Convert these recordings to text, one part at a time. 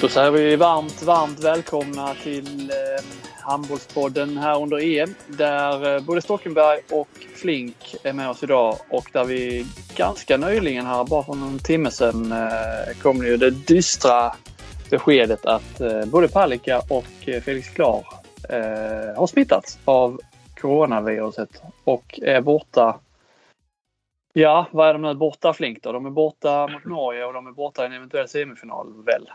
Då säger vi varmt, varmt välkomna till eh, Handbollspodden här under EM där eh, både Stockenberg och Flink är med oss idag och där vi ganska nyligen här, bara för någon timme sedan, eh, kom ju det dystra beskedet att eh, både Palicka och eh, Felix Klar eh, har smittats av coronaviruset och är borta Ja, vad är de nu borta Flink då? De är borta mot Norge och de är borta i en eventuell semifinal väl?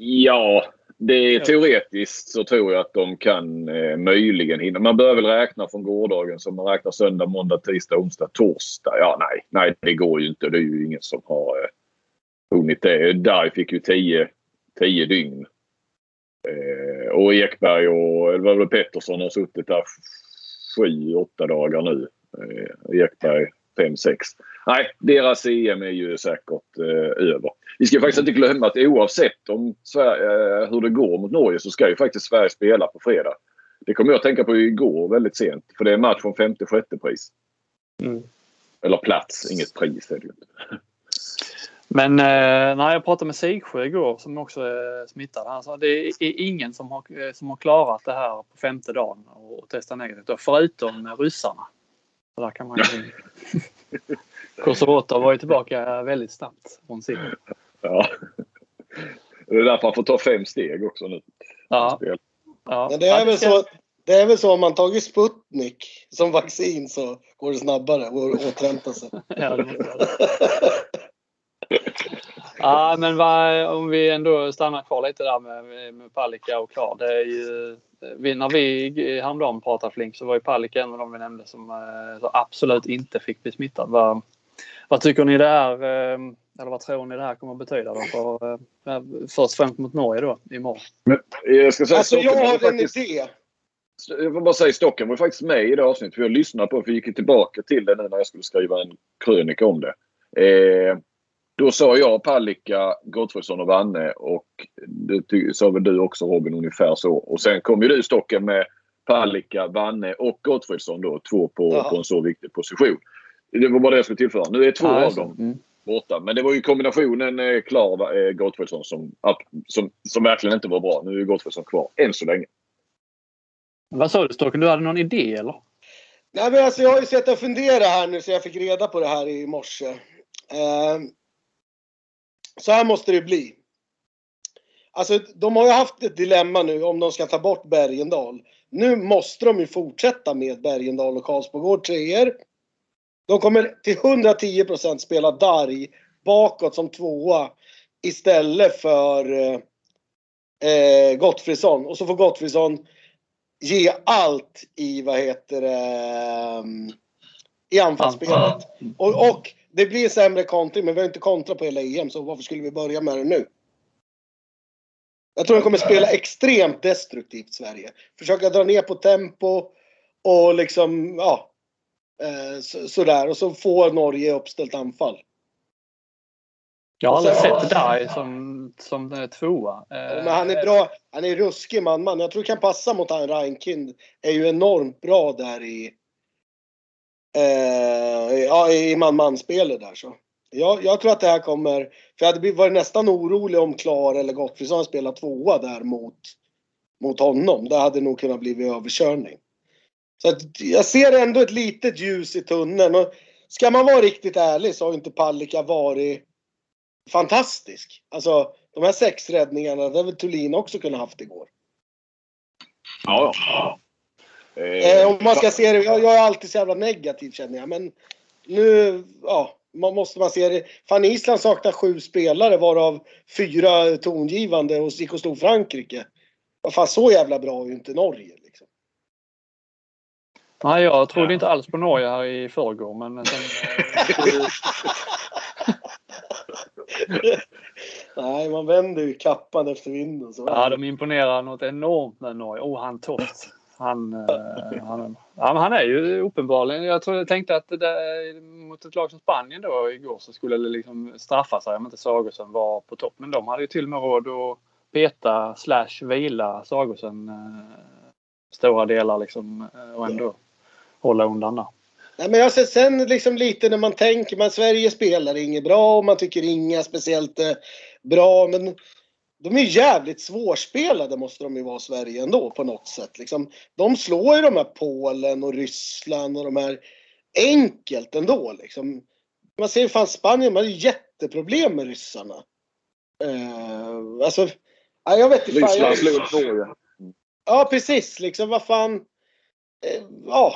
Ja, det är teoretiskt så tror jag att de kan eh, möjligen hinna. Man bör väl räkna från gårdagen som man räknar söndag, måndag, tisdag, onsdag, torsdag. Ja, nej, nej, det går ju inte. Det är ju ingen som har eh, hunnit det. Där fick ju 10 tio dygn. Eh, och Ekberg och eller Pettersson har suttit där sju, åtta dagar nu. Eh, Ekberg fem, sex. Nej, deras EM är ju säkert eh, över. Vi ska faktiskt inte glömma att oavsett om Sverige, eh, hur det går mot Norge så ska ju faktiskt Sverige spela på fredag. Det kommer jag att tänka på igår väldigt sent. För det är match om femte sjätte pris. Mm. Eller plats, inget pris är det ju inte. Men eh, när jag pratade med Sigsjö igår som också är smittad. Han sa det är ingen som har, eh, som har klarat det här på femte dagen och testa negativt. Förutom ryssarna. Så där kan man ju... Kosovoto var ju tillbaka väldigt snabbt från sin. Ja. Det är därför han får ta fem steg också nu. Ja. ja. Men det är väl så det är väl så om man tagit Sputnik som vaccin så går det snabbare att återhämta sig. ja, ja, men vad, om vi ändå stannar kvar lite där med, med Palicka och Klar. Det är ju, vi, när vi häromdagen pratade Flink så var ju Palicka en av de vi nämnde som eh, absolut inte fick bli smittad. Vad, vad tycker ni det är, eh, eller vad tror ni det här kommer att betyda då för, eh, först och främst mot Norge då imorgon? Men, jag ska säga, alltså jag har faktiskt, en idé. Jag får bara säga Stocken var faktiskt med i det avsnittet. För jag lyssnade på det för jag gick tillbaka till det nu när jag skulle skriva en krönika om det. Eh, då sa jag Palicka, Gottfridsson och Vanne och det sa väl du också Robin ungefär så. Och sen kom ju du Stocken med Palicka, Vanne och Gottfridsson då. Två på, på en så viktig position. Det var bara det jag skulle tillföra. Nu är två ja, av dem mm. borta. Men det var ju kombinationen eh, klar eh, Gottfridsson som, som, som verkligen inte var bra. Nu är Gottfridsson kvar än så länge. Vad sa du Stocken? Du hade någon idé eller? Nej men alltså jag har ju sett och funderat här nu så jag fick reda på det här i morse. Eh, så här måste det bli. Alltså de har ju haft ett dilemma nu om de ska ta bort Bergendal. Nu måste de ju fortsätta med Bergendal och Karlsbogård treor. De kommer till 110% spela Darg bakåt som tvåa istället för eh, Gottfridsson. Och så får Gottfridsson ge allt i, vad heter det, eh, i anfallsspelet. Och, och det blir sämre kontring, men vi har inte kontrat på hela EM, så varför skulle vi börja med det nu? Jag tror de kommer spela extremt destruktivt, Sverige. Försöka dra ner på tempo och liksom, ja. Eh, sådär. Och så får Norge uppställt anfall. Jag har aldrig sett Dai som, som tvåa. men han är bra. Han är ruskig man-man. Jag tror det kan passa mot han Reinkind. Är ju enormt bra där i eh, ja, i man-man-spelet där så. Jag, jag, tror att det här kommer, för jag hade varit nästan orolig om Klar eller Gottfridsson spelar tvåa där mot, mot honom. Det hade nog kunnat bli överkörning. Så att jag ser ändå ett litet ljus i tunneln. Och ska man vara riktigt ärlig så har inte Palicka varit fantastisk. Alltså de här sex räddningarna, det hade väl Thulin också kunnat haft igår. Ja, ja. Eh, om man ska se det, jag, jag, är alltid så jävla negativ känner jag. Men nu, ja, man måste man se det. Fan Island saknar sju spelare varav fyra tongivande och gick och slog Frankrike. Vad fan så jävla bra är ju inte Norge liksom. Nej, jag trodde inte alls på Norge här i förrgår men sen, Nej, man vänder ju kappan efter vinden. Så. Ja, de imponerar något enormt med Norge. Oh, han Toft. Han, eh, han, han är ju uppenbarligen, jag, tror, jag tänkte att det där, mot ett lag som Spanien då igår så skulle det liksom straffa sig om inte Sagosen var på topp. Men de hade ju till och med råd att peta slash vila Sagosen eh, stora delar liksom eh, och ändå ja. hålla undan där. Nej, men alltså, sen liksom lite när man tänker, man Sverige spelar inget bra och man tycker inga speciellt eh, bra. Men de är jävligt svårspelade måste de ju vara Sverige ändå på något sätt. Liksom, de slår ju de här Polen och Ryssland och de här enkelt ändå. Liksom. Man ser ju fan Spanien, man har ju jätteproblem med ryssarna. Uh, alltså, ja, jag vet inte. Ryssland slog Norge. Ja precis, liksom vad fan. Uh, ja,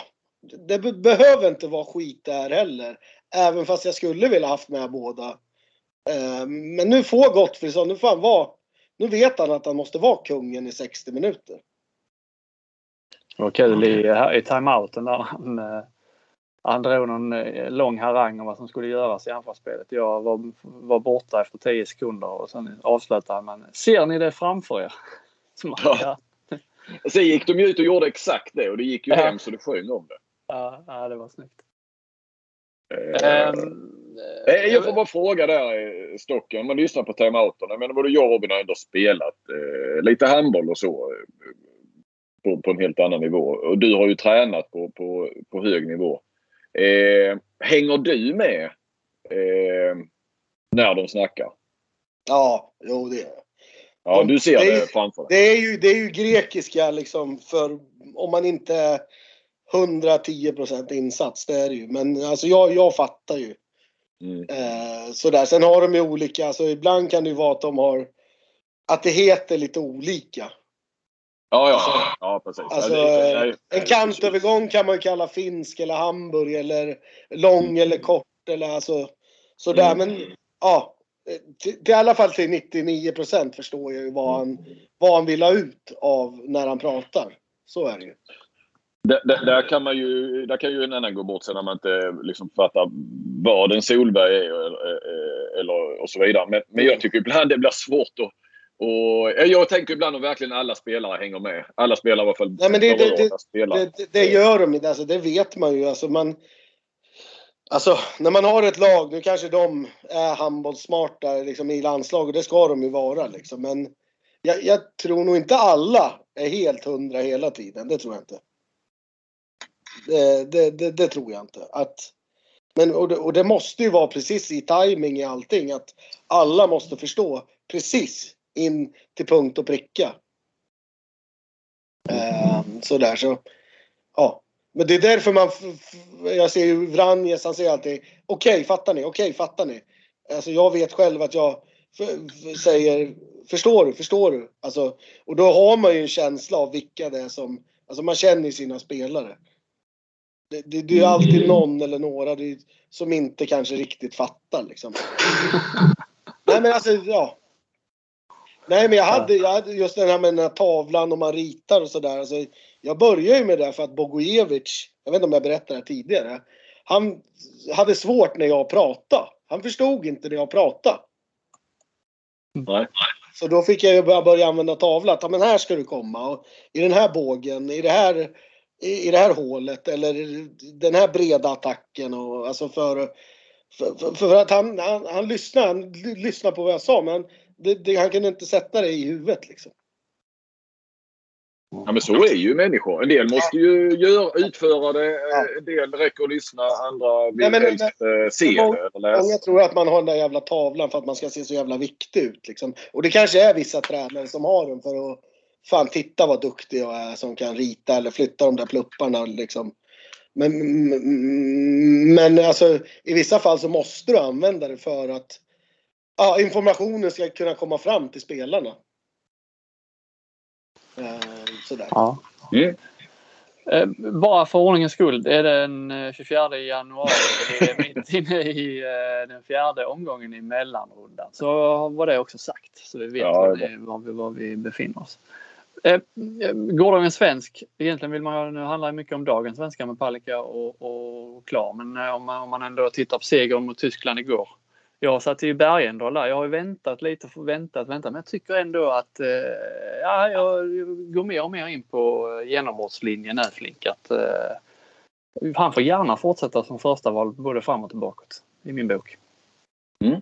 det be behöver inte vara skit där heller. Även fast jag skulle vilja haft med båda. Uh, men nu får Gottfridsson, nu får han vara nu vet han att han måste vara kungen i 60 minuter. Det var kul i, i timeouten där han, eh, han drog någon eh, lång harang om vad som skulle göras i anfallsspelet. Jag var, var borta efter 10 sekunder och sen avslutade han med Ser ni det framför er? Som, ja. Sen gick de ju ut och gjorde exakt det och det gick ju ja. hem så det sjöng om det. Ja, ja det var snyggt. Um, jag får bara fråga där Stocken, om man lyssnar på timeouten. Menar både jag och Robin har ändå spelat eh, lite handboll och så. På, på, en helt annan nivå. Och du har ju tränat på, på, på hög nivå. Eh, hänger du med eh, när de snackar? Ja, jo det gör Ja, du ser det, det framför dig. Det är, ju, det är ju grekiska liksom för om man inte 110 insats, det är det ju. Men alltså jag, jag fattar ju. Mm. Eh, sådär. Sen har de ju olika, alltså ibland kan det ju vara att de har, att det heter lite olika. Ja, ja, alltså, ja precis. Alltså, ja, det, en kantövergång kan man ju kalla finsk eller Hamburg eller lång mm. eller kort eller alltså sådär. Mm. Men ja, till, till, alla fall till 99% förstår jag ju vad han, vad han vill ha ut av när han pratar. Så är det ju. Där, där, kan man ju, där kan ju en annan gå bort sig när man inte liksom fattar vad en Solberg är eller, eller, och så vidare. Men, men jag tycker ibland det blir svårt att och jag tänker ibland om verkligen alla spelare hänger med. Alla spelare i alla fall. Nej, men det, det, det, det, det gör de inte. Alltså, det vet man ju. Alltså, man, alltså, när man har ett lag, nu kanske de är handbollssmarta liksom, i landslaget. Det ska de ju vara. Liksom. Men jag, jag tror nog inte alla är helt hundra hela tiden. Det tror jag inte. Det, det, det, det, tror jag inte. Att, men, och det, och, det, måste ju vara precis i timing i allting. Att alla måste förstå precis in till punkt och pricka. Eh, sådär så. Ja. Men det är därför man, jag ser ju Vranjes, han säger alltid okej, okay, fattar ni? Okej, okay, fattar ni? Alltså jag vet själv att jag säger förstår du, förstår du? Alltså, och då har man ju en känsla av vilka det är som, alltså man känner sina spelare. Det, det, det är alltid mm. någon eller några det, som inte kanske riktigt fattar liksom. Nej men alltså, ja. Nej men jag hade, jag hade just den här med den här tavlan och man ritar och sådär. Alltså, jag började ju med det för att Bogojevic, jag vet inte om jag berättade det tidigare. Han hade svårt när jag pratade. Han förstod inte när jag pratade. Nej. Så då fick jag ju börja, börja använda tavlan. Ja, men här ska du komma. Och I den här bågen, i det här i, det här hålet eller den här breda attacken och alltså för, för, för, att han, han, han lyssnade, han lyssnade på vad jag sa men det, det, han kunde inte sätta det i huvudet liksom. Ja men så är ju människor. En del måste ju gör, utföra det, en del räcker att lyssna, andra vill ja, men, helst men, se många, det. Eller läsa. Många tror att man har den där jävla tavlan för att man ska se så jävla viktig ut. Liksom. Och det kanske är vissa tränare som har den för att Fan titta vad duktig jag är som kan rita eller flytta de där plupparna liksom. Men, men alltså i vissa fall så måste du använda det för att ja, informationen ska kunna komma fram till spelarna. Eh, sådär. Ja. Mm. Eh, bara för ordningens skull, är det den 24 januari, det är mitt inne i eh, den fjärde omgången i mellanrundan. Så var det också sagt, så vi vet ja, var, vi, var vi befinner oss. Eh, gårdagens svensk, egentligen vill man, nu handlar det mycket om dagens svenska med Palicka och, och klar, men eh, om man, om man ändå tittar på segern mot Tyskland igår. Jag satt i Bergendal där. Jag har väntat lite, väntat, väntat, men jag tycker ändå att eh, ja, jag går mer och mer in på genombrottslinjen nu Flink. Att, eh, han får gärna fortsätta som första val både framåt och bakåt i min bok. Mm.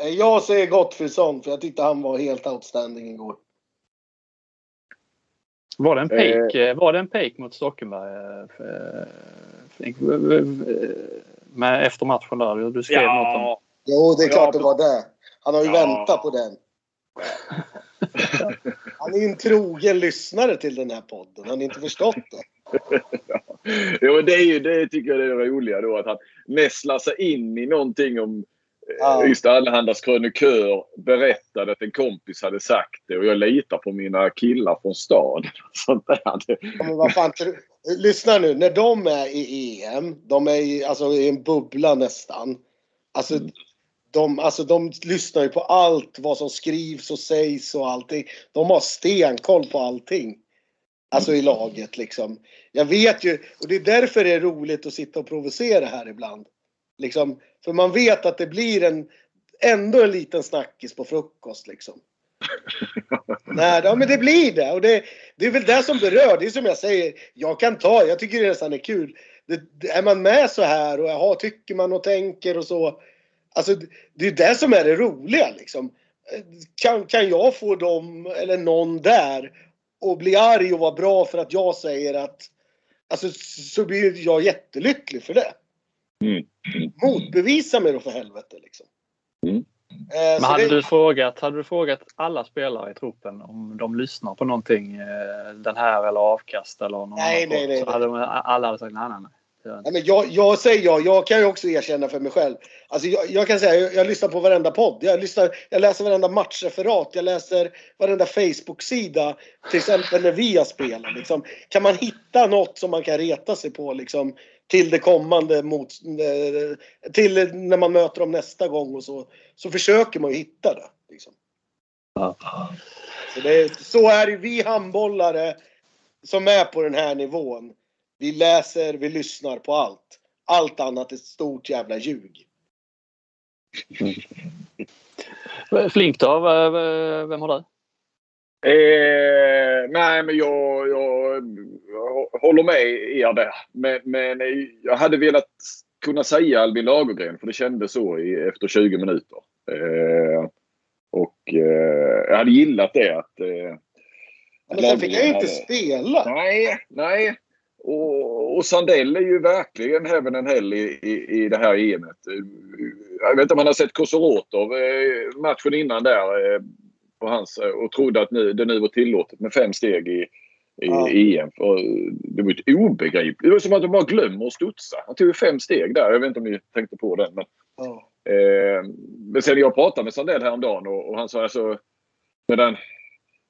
Eh, jag säger Gottfridsson för jag tyckte han var helt outstanding igår. Var det en pek, eh, var det en pek mot Stockenberg? Eh, eh, med, efter matchen där? Du skrev ja. något om... Jo, det är klart det var det. Han har ju ja. väntat på den. Han är ju en trogen lyssnare till den här podden. Har ni inte förstått det? jo, det, är ju, det tycker jag är det roliga då. Att han nästlar sig in i någonting om ja. just Allhandas krönikör berättade att en kompis hade sagt det och jag litar på mina killar från stan. Sånt där. Men vad fan, lyssna nu. När de är i EM, de är i, alltså, i en bubbla nästan. Alltså, mm. de, alltså, de lyssnar ju på allt vad som skrivs och sägs och allting. De har stenkoll på allting. Alltså i laget liksom. Jag vet ju, och det är därför det är roligt att sitta och provocera här ibland. Liksom, för man vet att det blir en, ändå en liten snackis på frukost liksom. Nej, ja, men det blir det. Och det, det är väl det som berör. Det är som jag säger, jag kan ta, jag tycker det nästan är kul. Det, är man med så här och jaha, tycker man och tänker och så. Alltså det är det som är det roliga liksom. Kan, kan jag få dem eller någon där och bli arg och vara bra för att jag säger att Alltså så blir jag jättelycklig för det. Mm. Motbevisa mig då för helvete liksom. Mm. Eh, Men hade, det... du frågat, hade du frågat alla spelare i truppen om de lyssnar på någonting, eh, den här eller avkast eller någon nej, nej, nej, så hade de, alla hade sagt nej, nej, nej. Ja, men jag, jag säger jag, jag kan ju också erkänna för mig själv. Alltså jag, jag kan säga, jag, jag, lyssnar på varenda podd. Jag, lyssnar, jag läser varenda matchreferat. Jag läser varenda Facebook-sida. Till exempel när vi har spelat. Liksom. Kan man hitta något som man kan reta sig på liksom, till det kommande mot, till när man möter dem nästa gång och så. Så försöker man ju hitta det. Liksom. Ja. Så, det, så är det vi handbollare som är på den här nivån. Vi läser, vi lyssnar på allt. Allt annat är ett stort jävla ljug. Flink då? Vem har du? Eh, nej, men jag, jag, jag, håller med er där. Men, men jag hade velat kunna säga Albin Lagergren för det kändes så i, efter 20 minuter. Eh, och eh, jag hade gillat det att... Eh, men sen fick jag ju inte spela. Nej, nej. Och, och Sandell är ju verkligen heaven and hell i, i, i det här EMet. Jag vet inte om man har sett Kosorotov eh, matchen innan där eh, på hans, eh, och trodde att nu, det nu var tillåtet med fem steg i, i ja. EM. För det var ju obegripligt. Det var som att de bara glömmer att studsa. Han tog ju fem steg där. Jag vet inte om ni tänkte på den. Men, ja. eh, men sen jag pratade med Sandell häromdagen och, och han sa alltså med den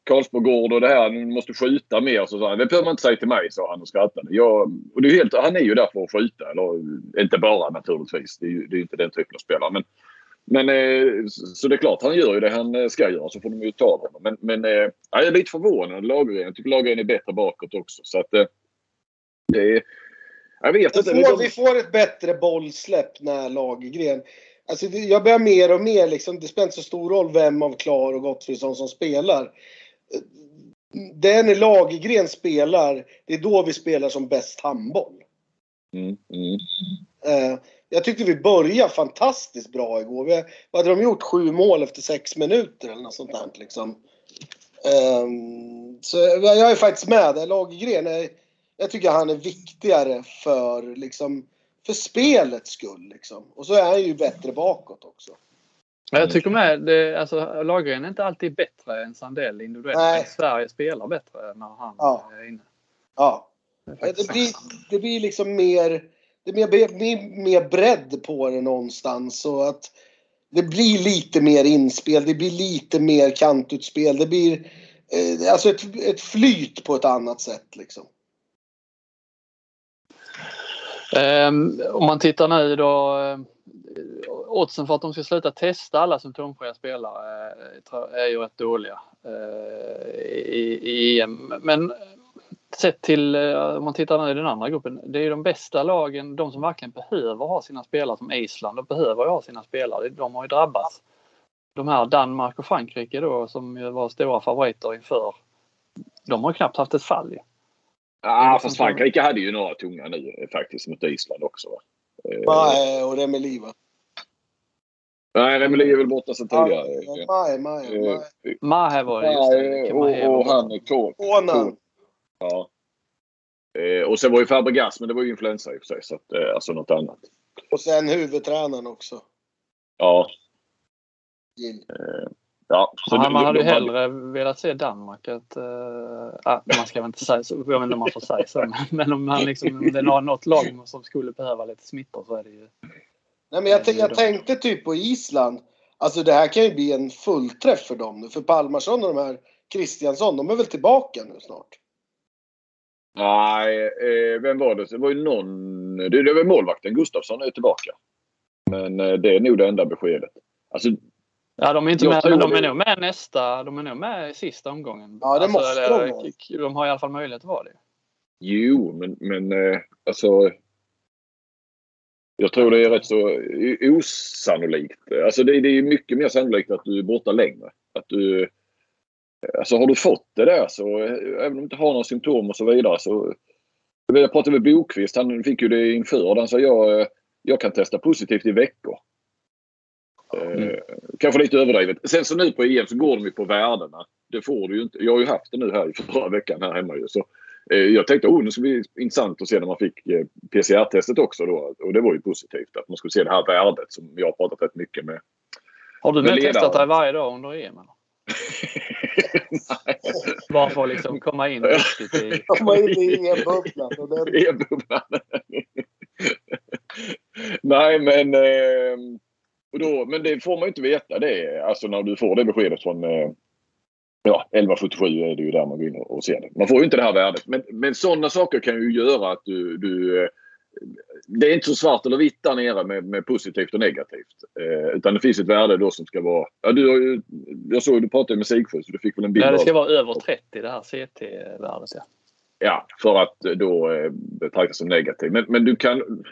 Karlsborgård och det här, ni måste skjuta mer. Så sa han, det behöver man inte säga till mig, sa han och skrattade. Jag, och det är helt, han är ju där för att skjuta. Eller inte bara naturligtvis. Det är ju det är inte den typen av spelare. Men, men eh, så det är klart, han gör ju det han eh, ska göra. Så får de ju ta honom. Men, men eh, jag är lite förvånad. Lagergren. Jag tycker Lagergren är bättre bakåt också. Så att det är... Jag vet inte. Får, vi får ett bättre bollsläpp när Lagergren Alltså jag börjar mer och mer liksom, det spelar inte så stor roll vem av Klar och Gottfridsson som spelar det är när Lagergren spelar, det är då vi spelar som bäst handboll. Mm, mm. Eh, jag tyckte vi började fantastiskt bra igår. Vi, vad hade de gjort? Sju mål efter sex minuter eller något sånt där liksom. Um, så jag är faktiskt med. Lagergren är, jag tycker han är viktigare för liksom, för spelets skull liksom. Och så är han ju bättre bakåt också. Jag tycker med, det, alltså, Lagergren är inte alltid bättre än Sandell individuellt. Nej. Sverige spelar bättre när han ja. är inne. Ja. Det, det, blir, det blir liksom mer, det blir mer, mer bredd på det någonstans. Så att det blir lite mer inspel, det blir lite mer kantutspel. Det blir eh, alltså ett, ett flyt på ett annat sätt liksom. Um, om man tittar nu då eh, oddsen för att de ska sluta testa alla symptomfria spelare eh, är ju rätt dåliga eh, i EM. Men sett till, eh, om man tittar nu i den andra gruppen, det är ju de bästa lagen, de som verkligen behöver ha sina spelare som Island, de behöver ha sina spelare, de har ju drabbats. De här Danmark och Frankrike då som ju var stora favoriter inför, de har knappt haft ett fall ju. Ja, fast Frankrike hade ju några tunga nu faktiskt mot Island också. Nej, och det med livet. Nej, Remeli är väl borta sedan tidigare. Mahe, Mahe. Mahe var det, just det. Och, och han Konan. Ja. Eh, och sen var ju Fabregas, men det var ju influensa i och för sig. Så att, eh, alltså något annat. Och sen huvudtränaren också. Ja. Eh, Ja, så ja, man hade ju hellre velat se Danmark. Att, uh, man ska väl inte säga så, jag vet inte om man får säga så. Men om, man liksom, om det är något lag som skulle behöva lite smittor så är det ju... Nej, men jag, jag tänkte typ på Island. Alltså det här kan ju bli en fullträff för dem nu. För Palmarsson och de här Kristiansson, de är väl tillbaka nu snart? Nej, eh, vem var det? Det var ju någon... Det, det var målvakten Gustafsson är tillbaka. Men eh, det är nog det enda beskedet. Alltså, ja, de är inte med, men de är nog med nästa. De är nog med i sista omgången. Ja, det alltså, måste eller, de De har i alla fall möjlighet att vara det. Jo, men, men eh, alltså... Jag tror det är rätt så osannolikt. Alltså det, det är mycket mer sannolikt att du är borta längre. Att du Alltså har du fått det där så, även om du inte har några symptom och så vidare så... Jag pratade med Bokvist, han fick ju det inför. Han sa jag, jag kan testa positivt i veckor. Mm. Eh, kanske lite överdrivet. Sen så nu på EM så går de ju på värdena. Det får du ju inte. Jag har ju haft det nu här i förra veckan här hemma ju. Så, eh, jag tänkte oh, det ska bli intressant att se när man fick eh, PCR-testet också då. Och det var ju positivt att man skulle se det här värdet som jag har pratat rätt mycket med. Har du med testat dig varje dag under EM? Eller? Bara för att liksom komma in riktigt i... Komma in i EM-bubblan. EM-bubblan. Nej men... Eh, då, men det får man ju inte veta det. Alltså när du får det beskedet från... Eh, ja, 1177 är det ju där man går in och ser det. Man får ju inte det här värdet. Men, men sådana saker kan ju göra att du, du eh, det är inte så svart eller vitt där nere med, med positivt och negativt. Eh, utan det finns ett värde då som ska vara... Ja, du har ju, jag såg att du pratade med Sigfrid så du fick väl en bild Nej, det ska av, vara över 30 det här CT-värdet. Ja. ja, för att då eh, betraktas som negativt. Men, men du kan...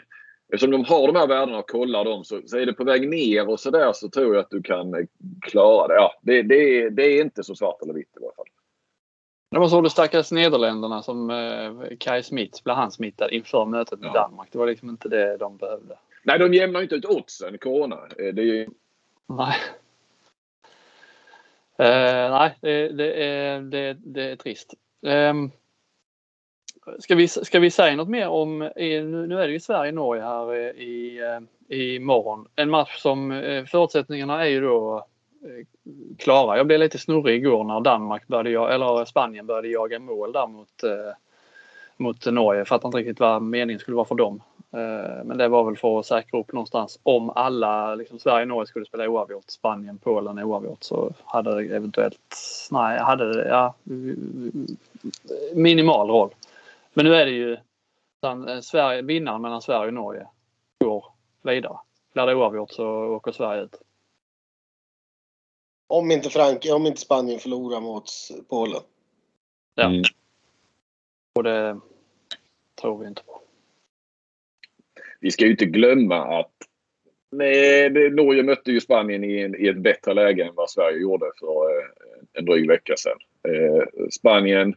Eftersom de har de här värdena och kollar dem så, så är det på väg ner och sådär så tror jag att du kan eh, klara det. Ja, det, det, det är inte så svart eller vitt i alla fall. Det var så det stackars Nederländerna som eh, Kai Smith blev han smittad inför mötet med ja. Danmark. Det var liksom inte det de behövde. Nej, de jämnar inte ut oddsen, Corona. Eh, det är... Nej. Eh, nej, det, det, är, det, det är trist. Eh, ska, vi, ska vi säga något mer om, nu är det ju Sverige-Norge här i, i morgon. En match som förutsättningarna är ju då Eh, klara. Jag blev lite snurrig igår när Danmark började, eller Spanien började jaga mål där mot, eh, mot Norge. Jag fattar inte riktigt vad meningen skulle vara för dem. Eh, men det var väl för att säkra upp någonstans om alla, liksom Sverige och Norge skulle spela oavgjort, Spanien, Polen oavgjort så hade det eventuellt, nej, hade det, ja, minimal roll. Men nu är det ju Sverige, eh, vinnaren mellan Sverige och Norge går vidare. Blir det oavgjort så åker Sverige ut. Om inte, Frank om inte Spanien förlorar mot Polen. Ja. Mm. Och det tror vi inte på. Vi ska ju inte glömma att nej, Norge mötte ju Spanien i, en, i ett bättre läge än vad Sverige gjorde för eh, en dryg vecka sedan. Eh, Spanien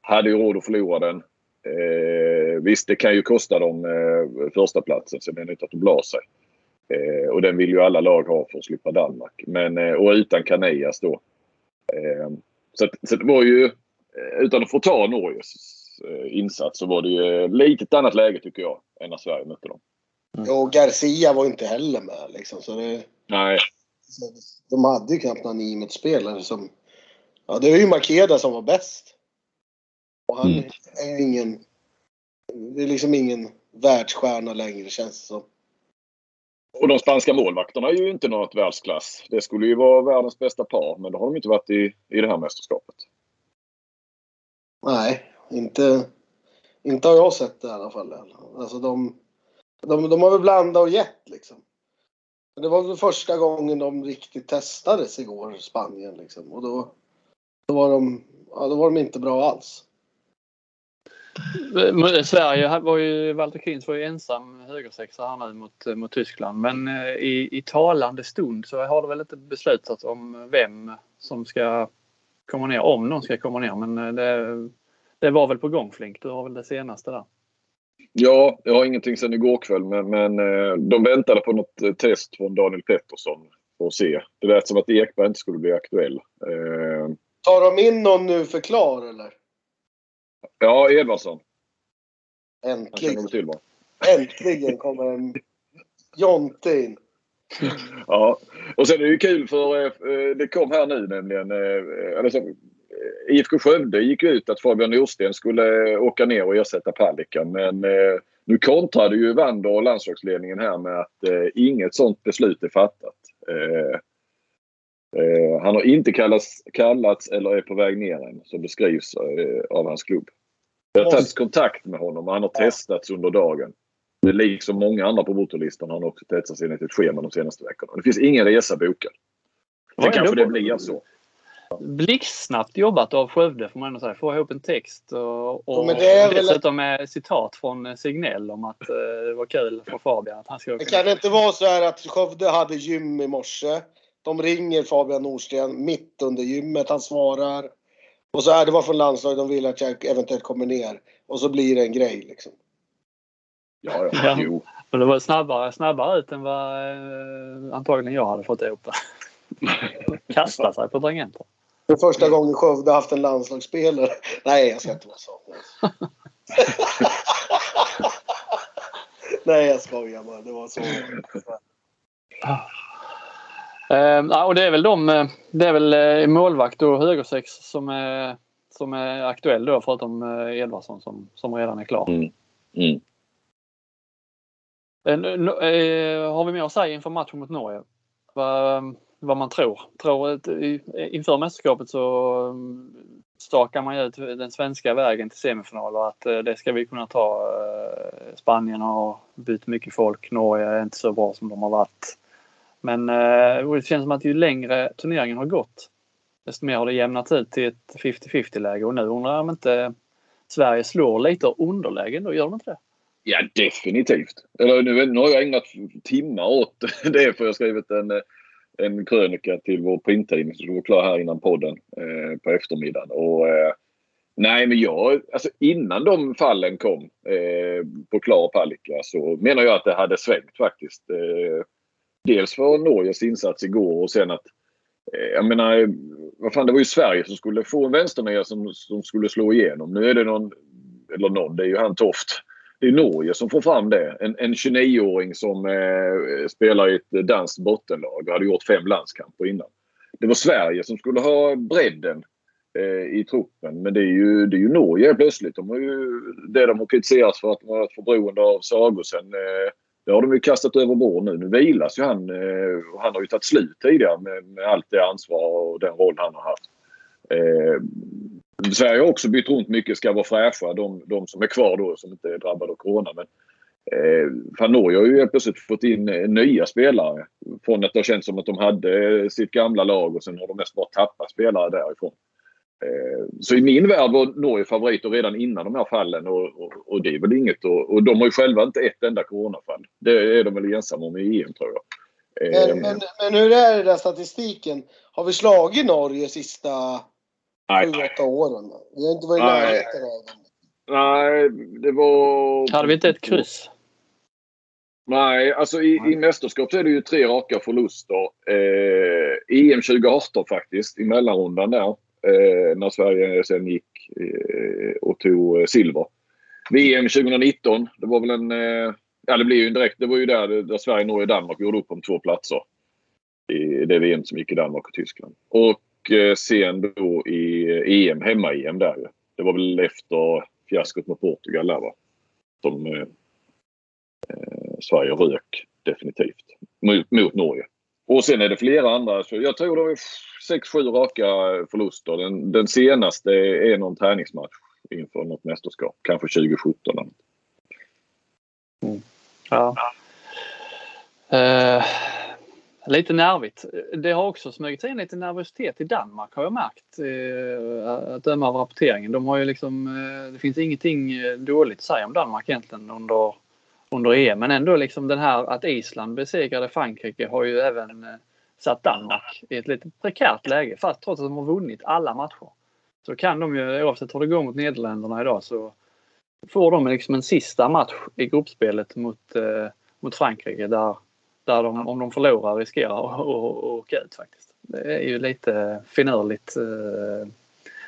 hade ju råd att förlora den. Eh, visst, det kan ju kosta dem eh, första platsen så det är inte att de blar sig. Eh, och den vill ju alla lag ha för att slippa Danmark. Men, eh, och utan Canellas då. Eh, så, så det var ju, eh, utan att få ta Norges eh, insats så var det ju lite ett annat läge tycker jag än när Sverige mötte dem. Mm. Och Garcia var inte heller med liksom. Så det, Nej. De hade ju knappt någon IMET-spelare som... Ja, det var ju Makeda som var bäst. Och han mm. är ju ingen... Det är liksom ingen världsstjärna längre känns det som. Och de spanska målvakterna är ju inte något världsklass. Det skulle ju vara världens bästa par, men det har de inte varit i, i det här mästerskapet. Nej, inte, inte har jag sett det i alla fall. Alltså de, de, de har väl blandat och gett liksom. Det var väl första gången de riktigt testades igår, Spanien liksom. Och då, då, var, de, ja, då var de inte bra alls. Sverige var ju, Walter Kins var ju ensam högersexa här nu mot, mot Tyskland. Men eh, i, i talande stund så har det väl inte beslutats om vem som ska komma ner, om någon ska komma ner. Men eh, det, det var väl på gång Flink, du har väl det senaste där? Ja, jag har ingenting sedan igår kväll men, men eh, de väntade på något test från Daniel Pettersson för att se. Det lät som att Ekberg inte skulle bli aktuell. Tar de in någon nu för klar eller? Ja, Edvardsson. Äntligen. Äntligen kommer en Jonte in. ja, och sen är det ju kul för eh, det kom här nu nämligen. Alltså, IFK Skövde gick ut att Fabian Norsten skulle åka ner och ersätta Palicka men nu kontrade ju Wander och landslagsledningen här med att inget sånt beslut är fattat. Han har inte kallats, kallats eller är på väg ner än som beskrivs av hans klubb. Jag har tagit kontakt med honom och han har testats under dagen. Det liksom många andra på motorlistan har han också testats enligt ett schema de senaste veckorna. Det finns ingen resa bokad. Sen kanske det blir så. Blixtsnabbt jobbat av Skövde får man ändå säga. Få ihop en text och, och ja, dessutom med citat från Signell om att uh, det var kul för Fabian att han ska åka. Det kan inte vara så här att Skövde hade gym i morse. De ringer Fabian Nordsten mitt under gymmet. Han svarar. Och så är det var från landslaget. De vill att jag eventuellt kommer ner. Och så blir det en grej liksom. Ja, ja. ja. Jo. Och det var snabbare, snabbare ut än vad eh, antagligen jag hade fått ihop det. Kasta sig på tangenter. Det är första gången Skövde haft en landslagsspelare. Nej, jag ska inte vara så. Nej, jag skojar bara. Det var så. Uh, och det är väl de, eh, det är väl uh, målvakt och högersex som är, som är aktuell då förutom uh, Edvardsson som, som redan är klar. Mm. Mm. Uh, har vi mer att säga inför matchen mot Norge? Vad, vad man tror. tror inför mästerskapet så stakar man ut den svenska vägen till semifinal och att det ska vi kunna ta. Spanien har bytt mycket folk. Norge är inte så bra som de har varit. Men eh, det känns som att ju längre turneringen har gått desto mer har det jämnat ut till ett 50-50 läge och nu undrar jag om inte Sverige slår lite underläge då, gör de inte det? Ja definitivt. Eller nu, nu har jag ägnat timmar åt det för jag har skrivit en, eh, en krönika till vår printtidning som var klar här innan podden eh, på eftermiddagen. Och, eh, nej men jag, alltså innan de fallen kom eh, på Klar och Palicka så menar jag att det hade svängt faktiskt. Eh, Dels för Norges insats igår och sen att eh, jag menar, vad fan, det var ju Sverige som skulle få en vänsternia som, som skulle slå igenom. Nu är det någon, eller någon, det är ju han Toft. Det är Norge som får fram det. En, en 29-åring som eh, spelar i ett danskt bottenlag och hade gjort fem landskamper innan. Det var Sverige som skulle ha bredden eh, i truppen. Men det är ju, det är ju Norge plötsligt. De har ju, det de har kritiserats för att de har varit för beroende av Sagosen. Eh, det har de ju kastat över bord nu. Nu vilas ju han. Eh, han har ju tagit slut tidigare med, med allt det ansvar och den roll han har haft. Eh, Sverige har också bytt runt mycket, ska vara fräscha. De, de som är kvar då som inte är drabbade av corona. Men, eh, Norge har ju helt plötsligt fått in eh, nya spelare. Från att det har känts som att de hade sitt gamla lag och sen har de mest bara tappat spelare därifrån. Eh, så i min värld var Norge favoriter redan innan de här fallen och, och, och det är väl inget. Och, och, de har ju själva inte ett enda coronafall. Det är de väl ensamma om i EM tror jag. Men, eh, men, men hur är det där statistiken? Har vi slagit Norge sista 7-8 åren? Vi har inte varit dem. Nej, det var... Hade vi inte ett kryss? Nej, alltså i, i mästerskap så är det ju tre raka förluster. Eh, EM 2018 faktiskt, i mellanrundan där eh, när Sverige sen gick eh, och tog eh, silver. VM 2019, det var väl en... Eh, ja, det blev ju en direkt... Det var ju där, där Sverige, Norge och Danmark gjorde upp om två platser. I det VM som gick i Danmark och Tyskland. Och eh, sen då i eh, EM, hemma-EM där ju. Det var väl efter fiaskot mot Portugal där va. Som eh, eh Sverige rök definitivt mot, mot Norge. Och sen är det flera andra. Så jag tror det är sex, sju raka förluster. Den, den senaste är någon träningsmatch inför något mästerskap. Kanske 2017. Mm. Ja. Uh, lite nervigt. Det har också smugit in lite nervositet i Danmark har jag märkt. Uh, att döma av rapporteringen. De har ju liksom, uh, det finns ingenting dåligt att säga om Danmark egentligen under, under EM. Men ändå liksom den här att Island besegrade Frankrike har ju även satt Danmark i ett lite prekärt läge. Fast trots att de har vunnit alla matcher. Så kan de ju, oavsett hur det går mot Nederländerna idag, så får de liksom en sista match i gruppspelet mot, eh, mot Frankrike där, där de, om de förlorar, riskerar att åka ut faktiskt. Det är ju lite finurligt, eh,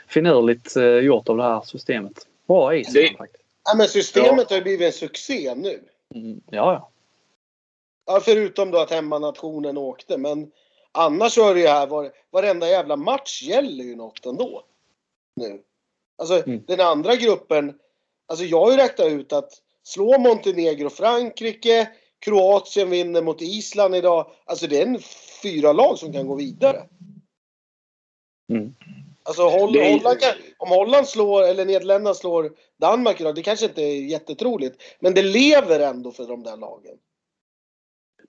finurligt eh, gjort av det här systemet. Bra Island faktiskt. Ja, men systemet ja. har ju blivit en succé nu. Mm, ja, ja. Ja, förutom då att hemmanationen åkte. Men annars så är det ju här var, varenda jävla match gäller ju något ändå. Nu. Alltså Mm. den andra gruppen. Alltså jag har ju räknat ut att slå Montenegro, Frankrike, Kroatien vinner mot Island idag. Alltså det är en fyra lag som kan gå vidare. Mm. Alltså Holl- Det Holland kan, om Holland slår, eller Nederländerna slår Danmark idag, det kanske inte är jättetroligt. Men det lever ändå för de där lagen.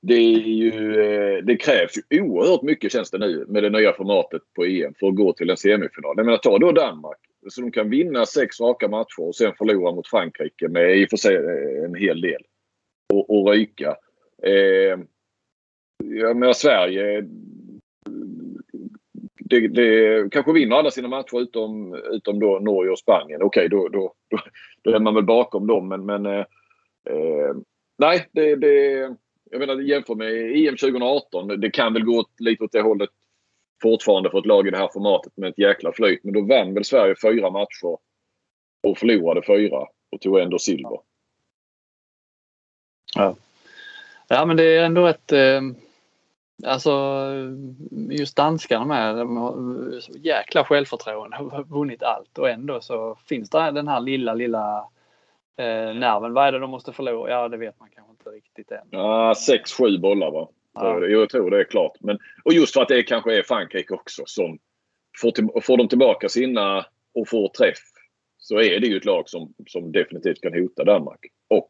Det, är ju, eh, det krävs ju oerhört mycket känns det nu med det nya formatet på EM för att gå till en semifinal. Jag menar ta då Danmark. Så de kan vinna sex raka matcher och sen förlora mot Frankrike med i och för sig eh, en hel del. Och, och ryka. Eh, jag menar Sverige. Det, det, kanske vinner alla sina matcher utom, utom då Norge och Spanien. Okej, då, då, då, då är man väl bakom dem. Men, men eh, eh nej, det, det, jag menar jämför med EM 2018. Det kan väl gå lite åt det hållet fortfarande för ett lag i det här formatet med ett jäkla flyt. Men då vann väl Sverige fyra matcher och förlorade fyra och tog ändå silver. Ja men det är ändå ett eh, Alltså just danskarna med. De har så jäkla självförtroende. Har vunnit allt och ändå så finns det den här lilla lilla eh, nerven. Vad är det de måste förlora? Ja det vet man kanske inte riktigt än. Ja, sex, sju bollar va? Ja. Jag tror det är klart. Men, och just för att det kanske är Frankrike också som får, till, får de tillbaka sina och får träff så är det ju ett lag som, som definitivt kan hota Danmark. Och,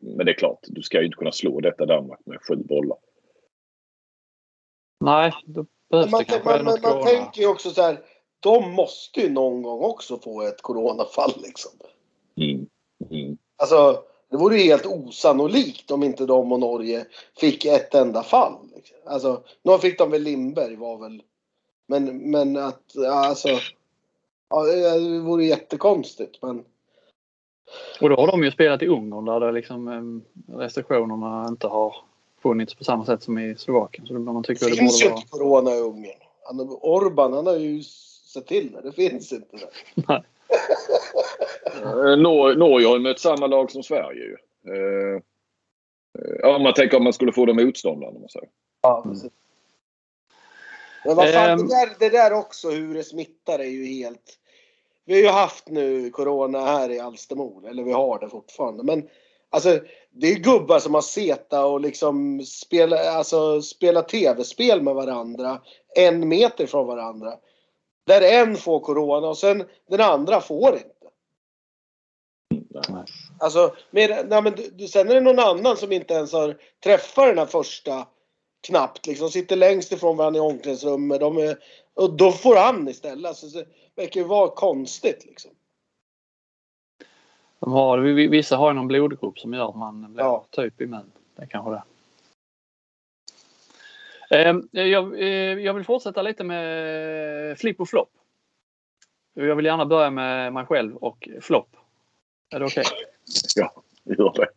men det är klart, du ska ju inte kunna slå detta Danmark med sju bollar. Nej, då behövs Man, det kanske man, man, något man corona. tänker ju också så här. De måste ju någon gång också få ett coronafall liksom. Mm. Mm. Alltså, det vore ju helt osannolikt om inte de och Norge fick ett enda fall. Liksom. Alltså, nu fick de väl Lindberg var väl. Men, men att, ja, alltså. Ja, det vore jättekonstigt men. Och då har de ju spelat i Ungern där det liksom, eh, restriktionerna inte har funnits på samma sätt som i Slovakien. Så bör man tycka Det att det finns ju borde vara... inte corona i Ungern. Han, Orban han har ju sett till det. Det finns inte det. Nej. Eh, Nor- Norge har ju mött samma lag som Sverige ju. Eh, eh, Ja, om man tänker om man skulle få de motståndarna. om man säger. Ja, precis. Men vad fan, Ehm. det, där, det där också hur det smittar är ju helt... Vi har ju haft nu Corona här i Alstermo, eller vi har det fortfarande. Men alltså, det är gubbar som har seta och liksom spela, alltså, spela tv-spel med varandra en meter från varandra. Där en får Corona och sen den andra får inte. Nej. Alltså, med, nej, men du, sen är det någon annan som inte ens har träffat den här första knappt. Liksom sitter längst ifrån varandra i omklädningsrummet. De är, och då får han istället. Alltså, det verkar ju vara konstigt liksom. De har, vi- vissa har ju någon blodgrupp som gör att man blir Ja. typ immun. Det är kanske det. Ehm, Jag, eh, jag vill fortsätta lite med flipp och flopp. Jag vill gärna börja med mig själv och flopp. Är det okej? Ja, gör det.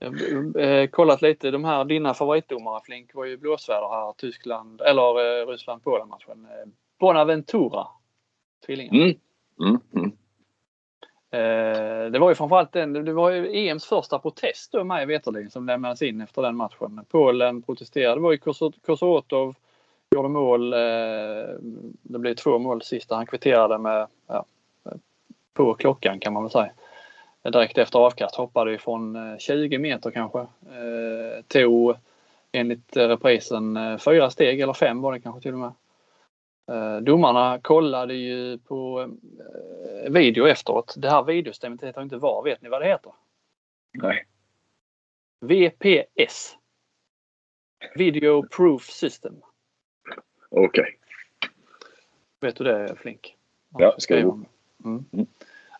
Jag har eh, kollat lite. De här, dina favoritdomare Flink var ju blåsväder här. Tyskland, eller eh, Ryssland-Polen-matchen. Eh, Bonaventura. Tvillingarna. Mm. Mm. Mm. Eh, det var ju framförallt den, det var ju EMs första protest då mig veterligen som lämnades in efter den matchen. Polen protesterade. Det var ju Kosot- Kosotov gjorde mål. Eh, det blev två mål sista. Han kvitterade med ja, på klockan kan man väl säga. Direkt efter avkast hoppade ju från eh, 20 meter kanske. Eh, tog enligt reprisen eh, fyra steg eller fem var det kanske till och med. Eh, Domarna kollade ju på eh, video efteråt. Det här videosystemet heter inte VAR. Vet ni vad det heter? Nej. VPS. Video Proof System. Okej. Vet du det Flink? Ja, skriv upp. Mm. Mm.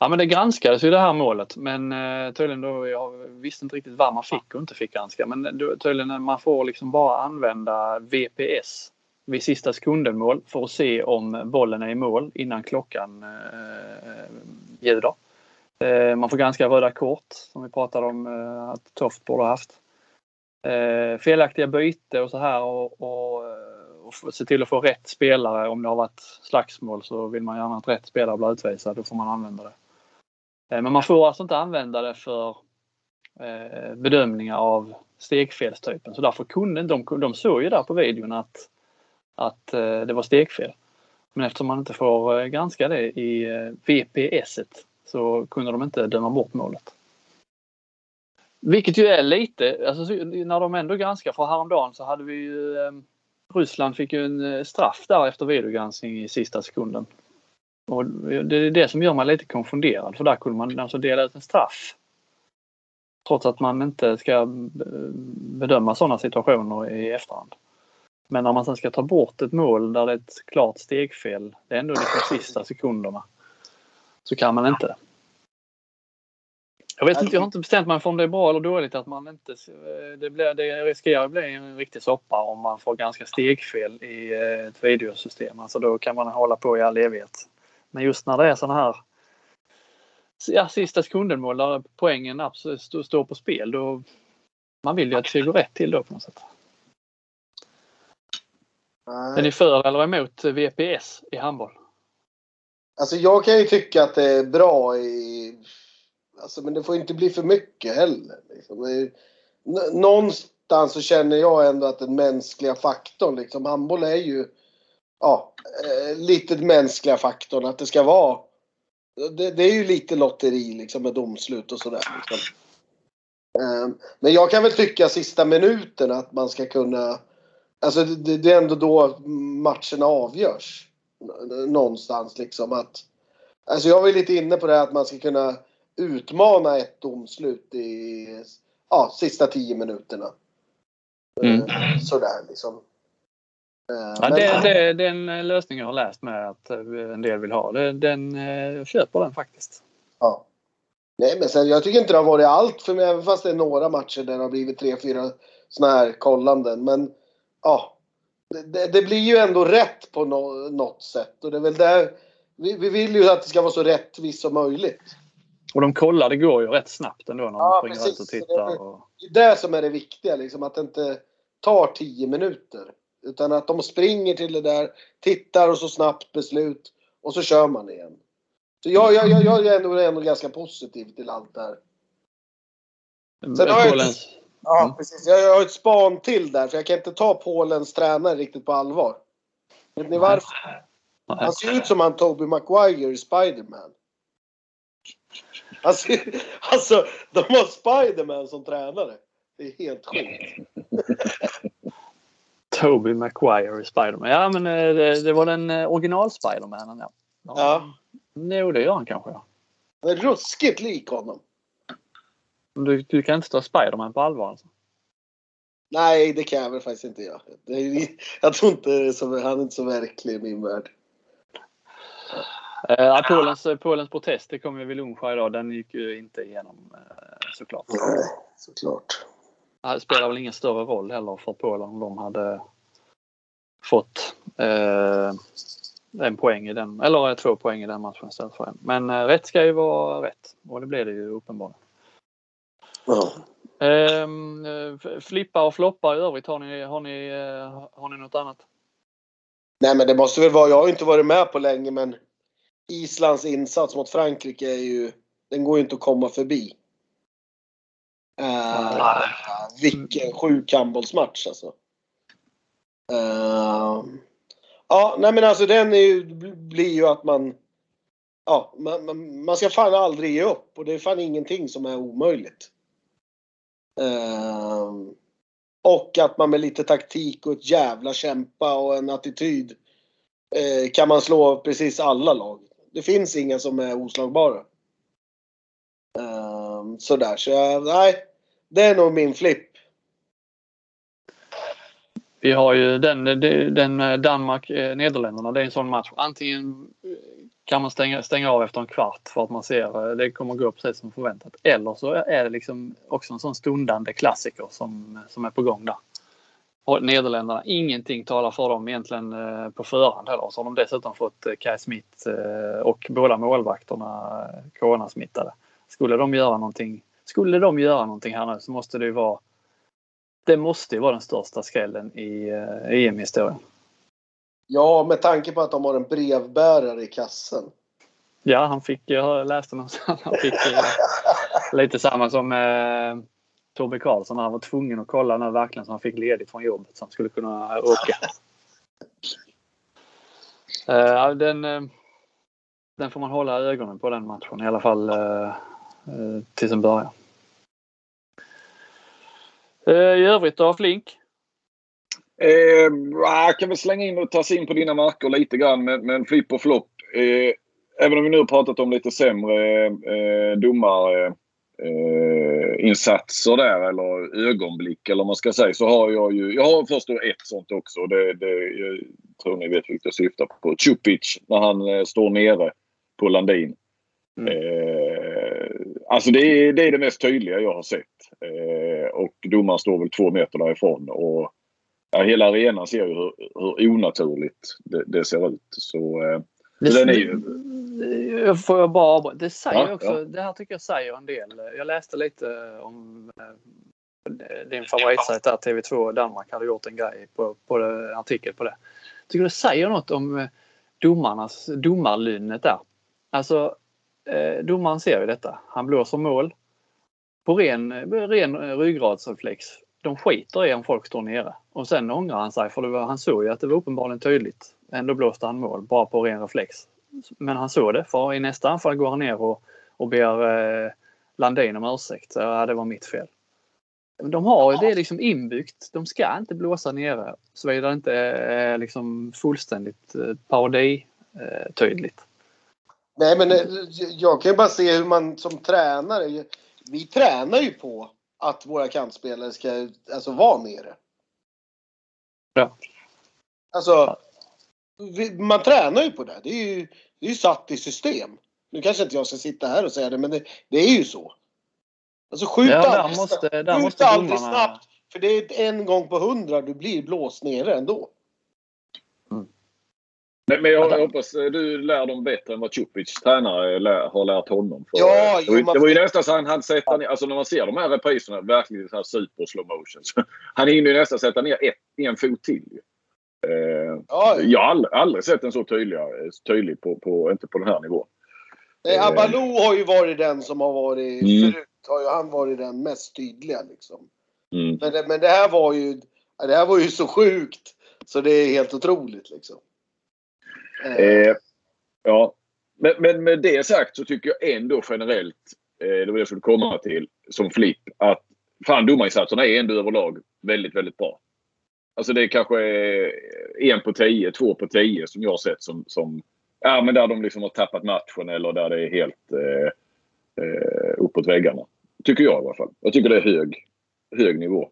Ja men det granskades ju det här målet men eh, tydligen då, jag visste inte riktigt vad man fick och inte fick granska men tydligen man får liksom bara använda VPS vid sista sekunden mål för att se om bollen är i mål innan klockan eh, eh, ljuder. Eh, man får granska röda kort som vi pratade om eh, att Toft borde ha haft. Eh, felaktiga byte och så här och, och, eh, och se till att få rätt spelare. Om det har varit slagsmål så vill man gärna att rätt spelare blir utvisad. Då får man använda det. Eh, men man får alltså inte använda det för eh, bedömningar av stegfelstypen. Så därför kunde de, de såg ju där på videon att, att eh, det var stegfel. Men eftersom man inte får eh, granska det i eh, VPS så kunde de inte döma bort målet. Vilket ju är lite, alltså när de ändå granskar, för häromdagen så hade vi ju Ryssland fick ju en straff där efter videogranskning i sista sekunden. Och det är det som gör mig lite konfunderad för där kunde man alltså dela ut en straff. Trots att man inte ska bedöma sådana situationer i efterhand. Men när man sen ska ta bort ett mål där det är ett klart stegfel, det är ändå de sista sekunderna, så kan man inte. Jag vet inte, jag har inte bestämt mig för om det är bra eller dåligt att man inte... Eh, det, blir, det riskerar att bli en riktig soppa om man får ganska stegfel i eh, ett videosystem. Alltså då kan man hålla på i all evighet. Men just när det är sådana här ja, sista sekunden-mål där poängen absolut står på spel då man vill ju att det ska gå rätt till då på något sätt. Nej. Är ni för eller emot VPS i handboll? Alltså jag kan ju tycka att det är bra i... Alltså men det får inte bli för mycket heller. Liksom. Någonstans så känner jag ändå att den mänskliga faktorn, liksom handboll är ju ja, eh, lite mänskliga faktorn. Att det ska vara... Det, det är ju lite lotteri liksom med domslut och sådär. Liksom. Eh, men jag kan väl tycka sista minuten att man ska kunna... Alltså det, det är ändå då matcherna avgörs. Någonstans liksom att... Alltså jag var lite inne på det här att man ska kunna utmana ett domslut i ja, sista tio minuterna. Mm. Eh, sådär liksom. Eh, ja, det, det, det är en lösning jag har läst med att eh, en del vill ha. Den, den, jag köper den faktiskt. Ja. Nej men sen jag tycker inte det har varit allt för mig även fast det är några matcher där det har blivit tre, fyra såna här kollanden. Men ja. Det, det blir ju ändå rätt på no, något sätt och det är väl där vi, vi vill ju att det ska vara så rättvist som möjligt. Och de kollar, det går ju rätt snabbt ändå när ja, de springer ut och tittar. Och... Det är det som är det viktiga, liksom, att det inte tar tio minuter. Utan att de springer till det där, tittar och så snabbt beslut och så kör man igen. Så jag, jag, jag, jag är ändå, ändå ganska positiv till allt det här. Sen har jag, ja, mm. precis. Jag har ett span till där, för jag kan inte ta Polens tränare riktigt på allvar. Vet ni varför? Han ser ut som han Toby Maguire i Spiderman. Alltså, alltså, de har Spiderman som tränare. Det är helt sjukt. Toby Maguire i Spiderman. Ja, men eh, det, det var den eh, original Spidermanen. Ja. Ja. ja. Jo, det gör han kanske. Ja. Ruskigt lik honom. Du, du kan inte ta Spiderman på allvar alltså? Nej, det kan jag väl faktiskt inte göra. Är, jag tror inte så, han är inte så verklig i min värld. Eh, Polens, Polens protest, det kom ju vid lunch idag. Den gick ju inte igenom eh, såklart. Nej, såklart. Det spelar väl ingen större roll heller för Polen om de hade fått eh, en poäng i den, eller två poäng i den matchen istället för en. Men eh, rätt ska ju vara rätt och det blir det ju uppenbarligen. Ja. Ehm, eh, flippa och floppa i övrigt, har ni, har, ni, eh, har ni något annat? Nej men det måste väl vara, jag har inte varit med på länge men Islands insats mot Frankrike är ju, den går ju inte att komma förbi. Uh, vilken sjuk handbollsmatch alltså. Uh, ja, nej men alltså den är ju, blir ju att man... Ja, man, man ska fan aldrig ge upp och det är fan ingenting som är omöjligt. Ehm, och att man med lite taktik och ett jävla kämpa och en attityd eh, kan man slå precis alla lag. Det finns inga som är oslagbara. Ehm, sådär, så jag, nej. Det är nog min flipp. Vi har ju den, den eh, Danmark-Nederländerna. Eh, det är en sån match. Antingen kan man stänga, stänga av efter en kvart för att man ser eh, det kommer gå precis som förväntat. Eller så är det liksom också en sån stundande klassiker som, som är på gång där. Och Nederländerna, ingenting talar för dem egentligen eh, på förhand heller. Så har de dessutom fått eh, Kai Smith och båda målvakterna coronasmittade. Skulle de göra någonting skulle de göra någonting här nu så måste det ju vara det måste ju vara den största skrällen i EM-historien. Ja, med tanke på att de har en brevbärare i kassen. Ja, han fick, jag läste någonstans, han fick eh, lite samma som eh, Tobbe Karlsson. Han var tvungen att kolla när verkligen så han fick ledigt från jobbet så han skulle kunna åka. uh, den, uh, den får man hålla ögonen på den matchen i alla fall uh, tills den börjar. I övrigt då, Flink? Eh, jag kan väl slänga in och ta sig in på dina marker lite grann med, med en flipp och flopp. Eh, även om vi nu har pratat om lite sämre eh, domarinsatser eh, där eller ögonblick eller vad man ska säga så har jag ju, jag har först ett sånt också. Det, det, jag tror ni vet vilket jag syftar på. Chupic när han eh, står nere på Landin. Mm. Eh, alltså det är, det är det mest tydliga jag har sett. Eh, och domaren står väl två meter därifrån. Och, ja, hela arenan ser ju hur, hur onaturligt det, det ser ut. Så, eh, det, den är ju... Får jag bara Det säger ja, också, ja. det här tycker jag säger en del. Jag läste lite om eh, din favoritsajt där, TV2 Danmark hade gjort en grej på, på det, artikel på det. Jag tycker det säger något om eh, domarnas, domarlynnet där. Alltså domaren ser ju detta. Han blåser mål på ren, ren ryggradsreflex. De skiter i om folk står nere. Och sen ångrar han sig för det var, han såg ju att det var uppenbarligen tydligt. Ändå blåste han mål bara på ren reflex. Men han såg det för i nästa anfall går han ner och, och ber eh, Landin om ursäkt. Så, ja, det var mitt fel. De har det liksom inbyggt. De ska inte blåsa nere såvida det inte är eh, liksom fullständigt eh, parodi eh, tydligt. Nej men eh, jag kan ju bara se hur man som tränare, vi tränar ju på att våra kantspelare ska alltså vara nere. Ja. Alltså, man tränar ju på det. Det är ju, det är ju satt i system. Nu kanske inte jag ska sitta här och säga det, men det, det är ju så. Alltså skjut ja, aldrig, måste, skjut aldrig snabbt. För det är en gång på hundra du blir blåst nere ändå. Men, men jag, jag hoppas eh, du lär dem bättre än vad Cupic tränare lär, har lärt honom. För, ja, det, var, det var ju nästan så han hade sett ner, alltså när man ser de här repriserna, verkligen så här super slow motion. han hinner ju nästan sätta ner ett, en fot till. Eh, ja, jag har aldrig, aldrig, sett en så tydlig, eh, tydlig på, på, inte på den här nivån. Nej, Abalou har ju varit den som har varit, mm. förut har ju han varit den mest tydliga liksom. Mm. Men, det, men det här var ju, det här var ju så sjukt så det är helt otroligt liksom. Eh, ja, men, men, med det sagt så tycker jag ändå generellt, eh, det var det jag skulle komma till som flipp, att fan domarinsatserna är ändå överlag väldigt, väldigt bra. Alltså det är kanske en på tio, två på tio som jag har sett som, som ja, men där de liksom har tappat matchen eller där det är helt eh, eh, uppåt väggarna. Tycker jag i alla fall. Jag tycker det är hög, hög nivå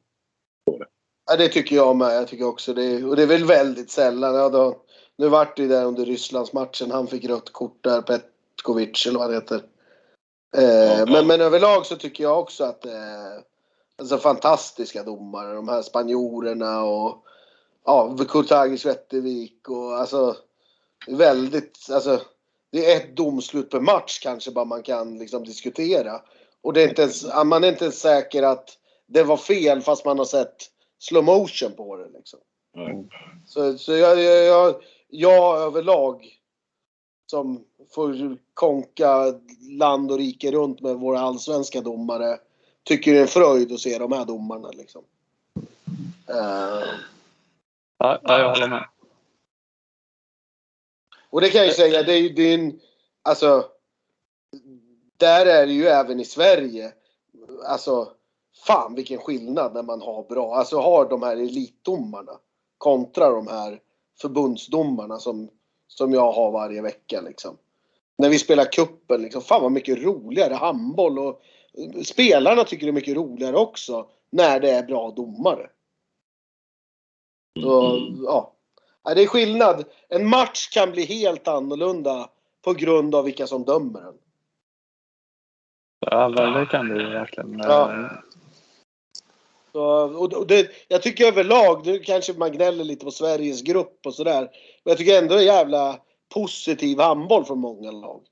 på det. Ja, det tycker jag med. Jag tycker också det. Och det är väl väldigt sällan. Ja, då, nu vart det ju där under Rysslandsmatchen. Han fick rött kort där, Petkovic eller vad det heter. Eh, mm. men, men överlag så tycker jag också att eh, alltså, fantastiska domare. De här spanjorerna och ja, Kurtagis Wettervik och alltså väldigt, alltså det är ett domslut per match kanske bara man kan liksom diskutera. Och det är inte ens, man är inte ens säker att det var fel fast man har sett slow motion på det liksom. Mm. Så, så jag, jag, jag, jag överlag som får konka land och rike runt med våra allsvenska domare tycker det är en fröjd att se de här domarna liksom. Uh, ja, jag håller med. Och det kan jag ju säga, det är, är en, alltså där är det ju även i Sverige, alltså fan vilken skillnad när man har bra, alltså har de här elitdomarna kontra de här förbundsdomarna som, som jag har varje vecka liksom. När vi spelar kuppen liksom, fan vad mycket roligare handboll och spelarna tycker det är mycket roligare också när det är bra domare. Så, mm. ja. Det är skillnad. En match kan bli helt annorlunda på grund av vilka som dömer den. Ja, det kan det verkligen. Ja. Så, och det, jag tycker överlag, nu kanske man gnäller lite på Sveriges grupp och sådär. Men jag tycker ändå det är jävla positiv handboll från många lag.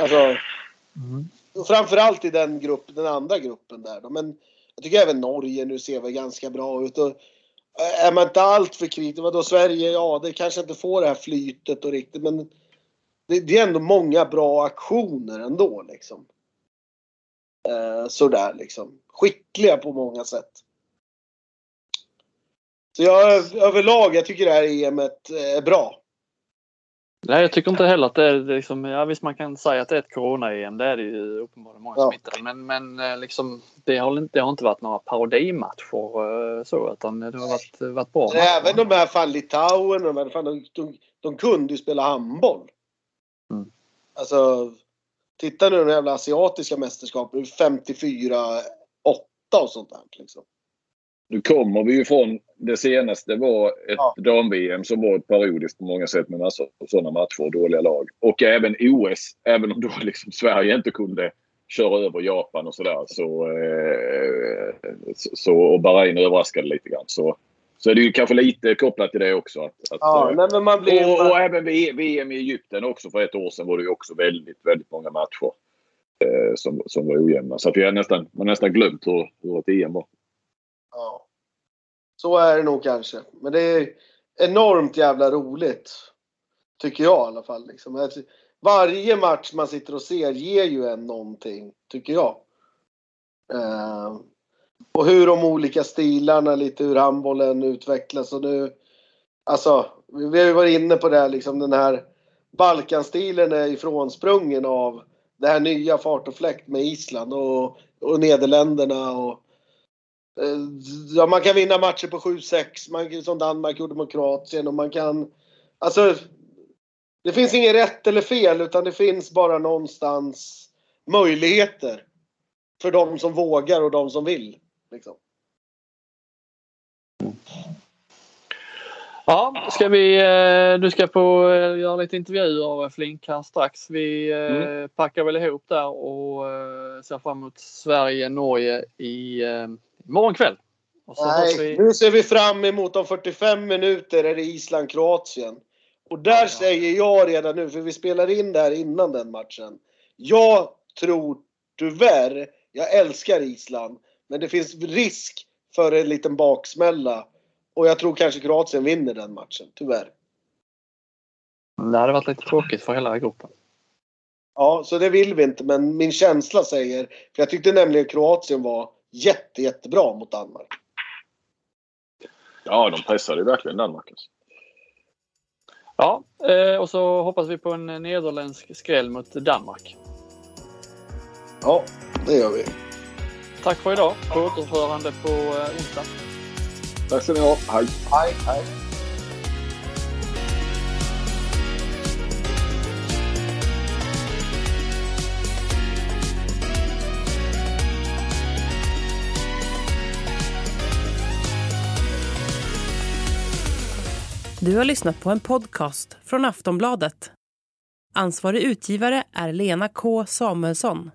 Alltså, mm. Framförallt i den, grupp, den andra gruppen där då. Men jag tycker även Norge nu ser väl ganska bra ut. Och är man inte allt för kritisk, vadå Sverige, ja det kanske inte får det här flytet och riktigt men det, det är ändå många bra aktioner ändå liksom. Eh, sådär liksom. Skickliga på många sätt. Så jag överlag, jag tycker det här EMet är bra. Nej, jag tycker inte heller att det är liksom, ja visst man kan säga att det är ett corona-EM, det är det ju uppenbarligen många Ja. smittade. Men, men eh, liksom, det, har inte, det har inte varit några parodimatcher eh, så, utan det har varit, varit bra. Även de här fan Litauen, de, här, fan, de, de, de kunde ju spela handboll. Mm. Alltså, titta nu de jävla asiatiska mästerskapen, 54-8 och sånt där. Liksom. Nu kommer vi ju från det senaste var ett Ja. dam-VM som var parodiskt på många sätt med massor av sådana matcher och dåliga lag. Och även OS, även om då liksom Sverige inte kunde köra över Japan och sådär. Så, eh, så, så, och Bahrain överraskade lite grann. Så, så är det ju kanske lite kopplat till det också. Att, att, Ja, eh, nej, man blir... och, och även VM i Egypten också för ett år sedan var det ju också väldigt, väldigt många matcher eh, som, som var ojämna. Så att vi har nästan, man har nästan glömt hur, hur ett EM var. Ja. Så är det nog kanske. Men det är enormt jävla roligt. Tycker jag i alla fall. Liksom. Varje match man sitter och ser ger ju en någonting, tycker jag. Eh, och hur de olika stilarna, lite hur handbollen utvecklas och nu... Alltså, vi har ju varit inne på det här, liksom den här Balkanstilen är ifrånsprungen av det här nya fart och fläkt med Island och, och Nederländerna och eh, Ja, man kan vinna matcher på 7-6, som Danmark gjorde mot Kroatien. Och man kan... Alltså, det finns inget rätt eller fel, utan det finns bara någonstans möjligheter. För de som vågar och de som vill. Liksom. Ja, ska vi, eh, du ska på eh, göra lite intervjuer av Flink här strax. Vi eh, Mm. packar väl ihop där och eh, ser fram emot Sverige-Norge i eh, imorgon kväll. Och så hörs Nej, vi. nu ser vi fram emot om 45 minuter är det Island-Kroatien. Och där Ja. säger jag redan nu, för vi spelar in det här innan den matchen. Jag tror tyvärr, jag älskar Island, men det finns risk för en liten baksmälla. Och jag tror kanske Kroatien vinner den matchen, tyvärr. Det hade varit lite tråkigt för hela gruppen. Ja, så det vill vi inte, men min känsla säger, för jag tyckte nämligen Kroatien var jätte, jättebra mot Danmark. Ja, de pressade ju verkligen Danmark. Alltså. Ja, eh, och så hoppas vi på en nederländsk skräll mot Danmark. Ja, det gör vi. Tack för idag. På återhörande på eh, onsdag. Tack ska ni ha. Hej! Hej, hej. Du har lyssnat på en podcast från Aftonbladet. Ansvarig utgivare är Lena K Samuelsson.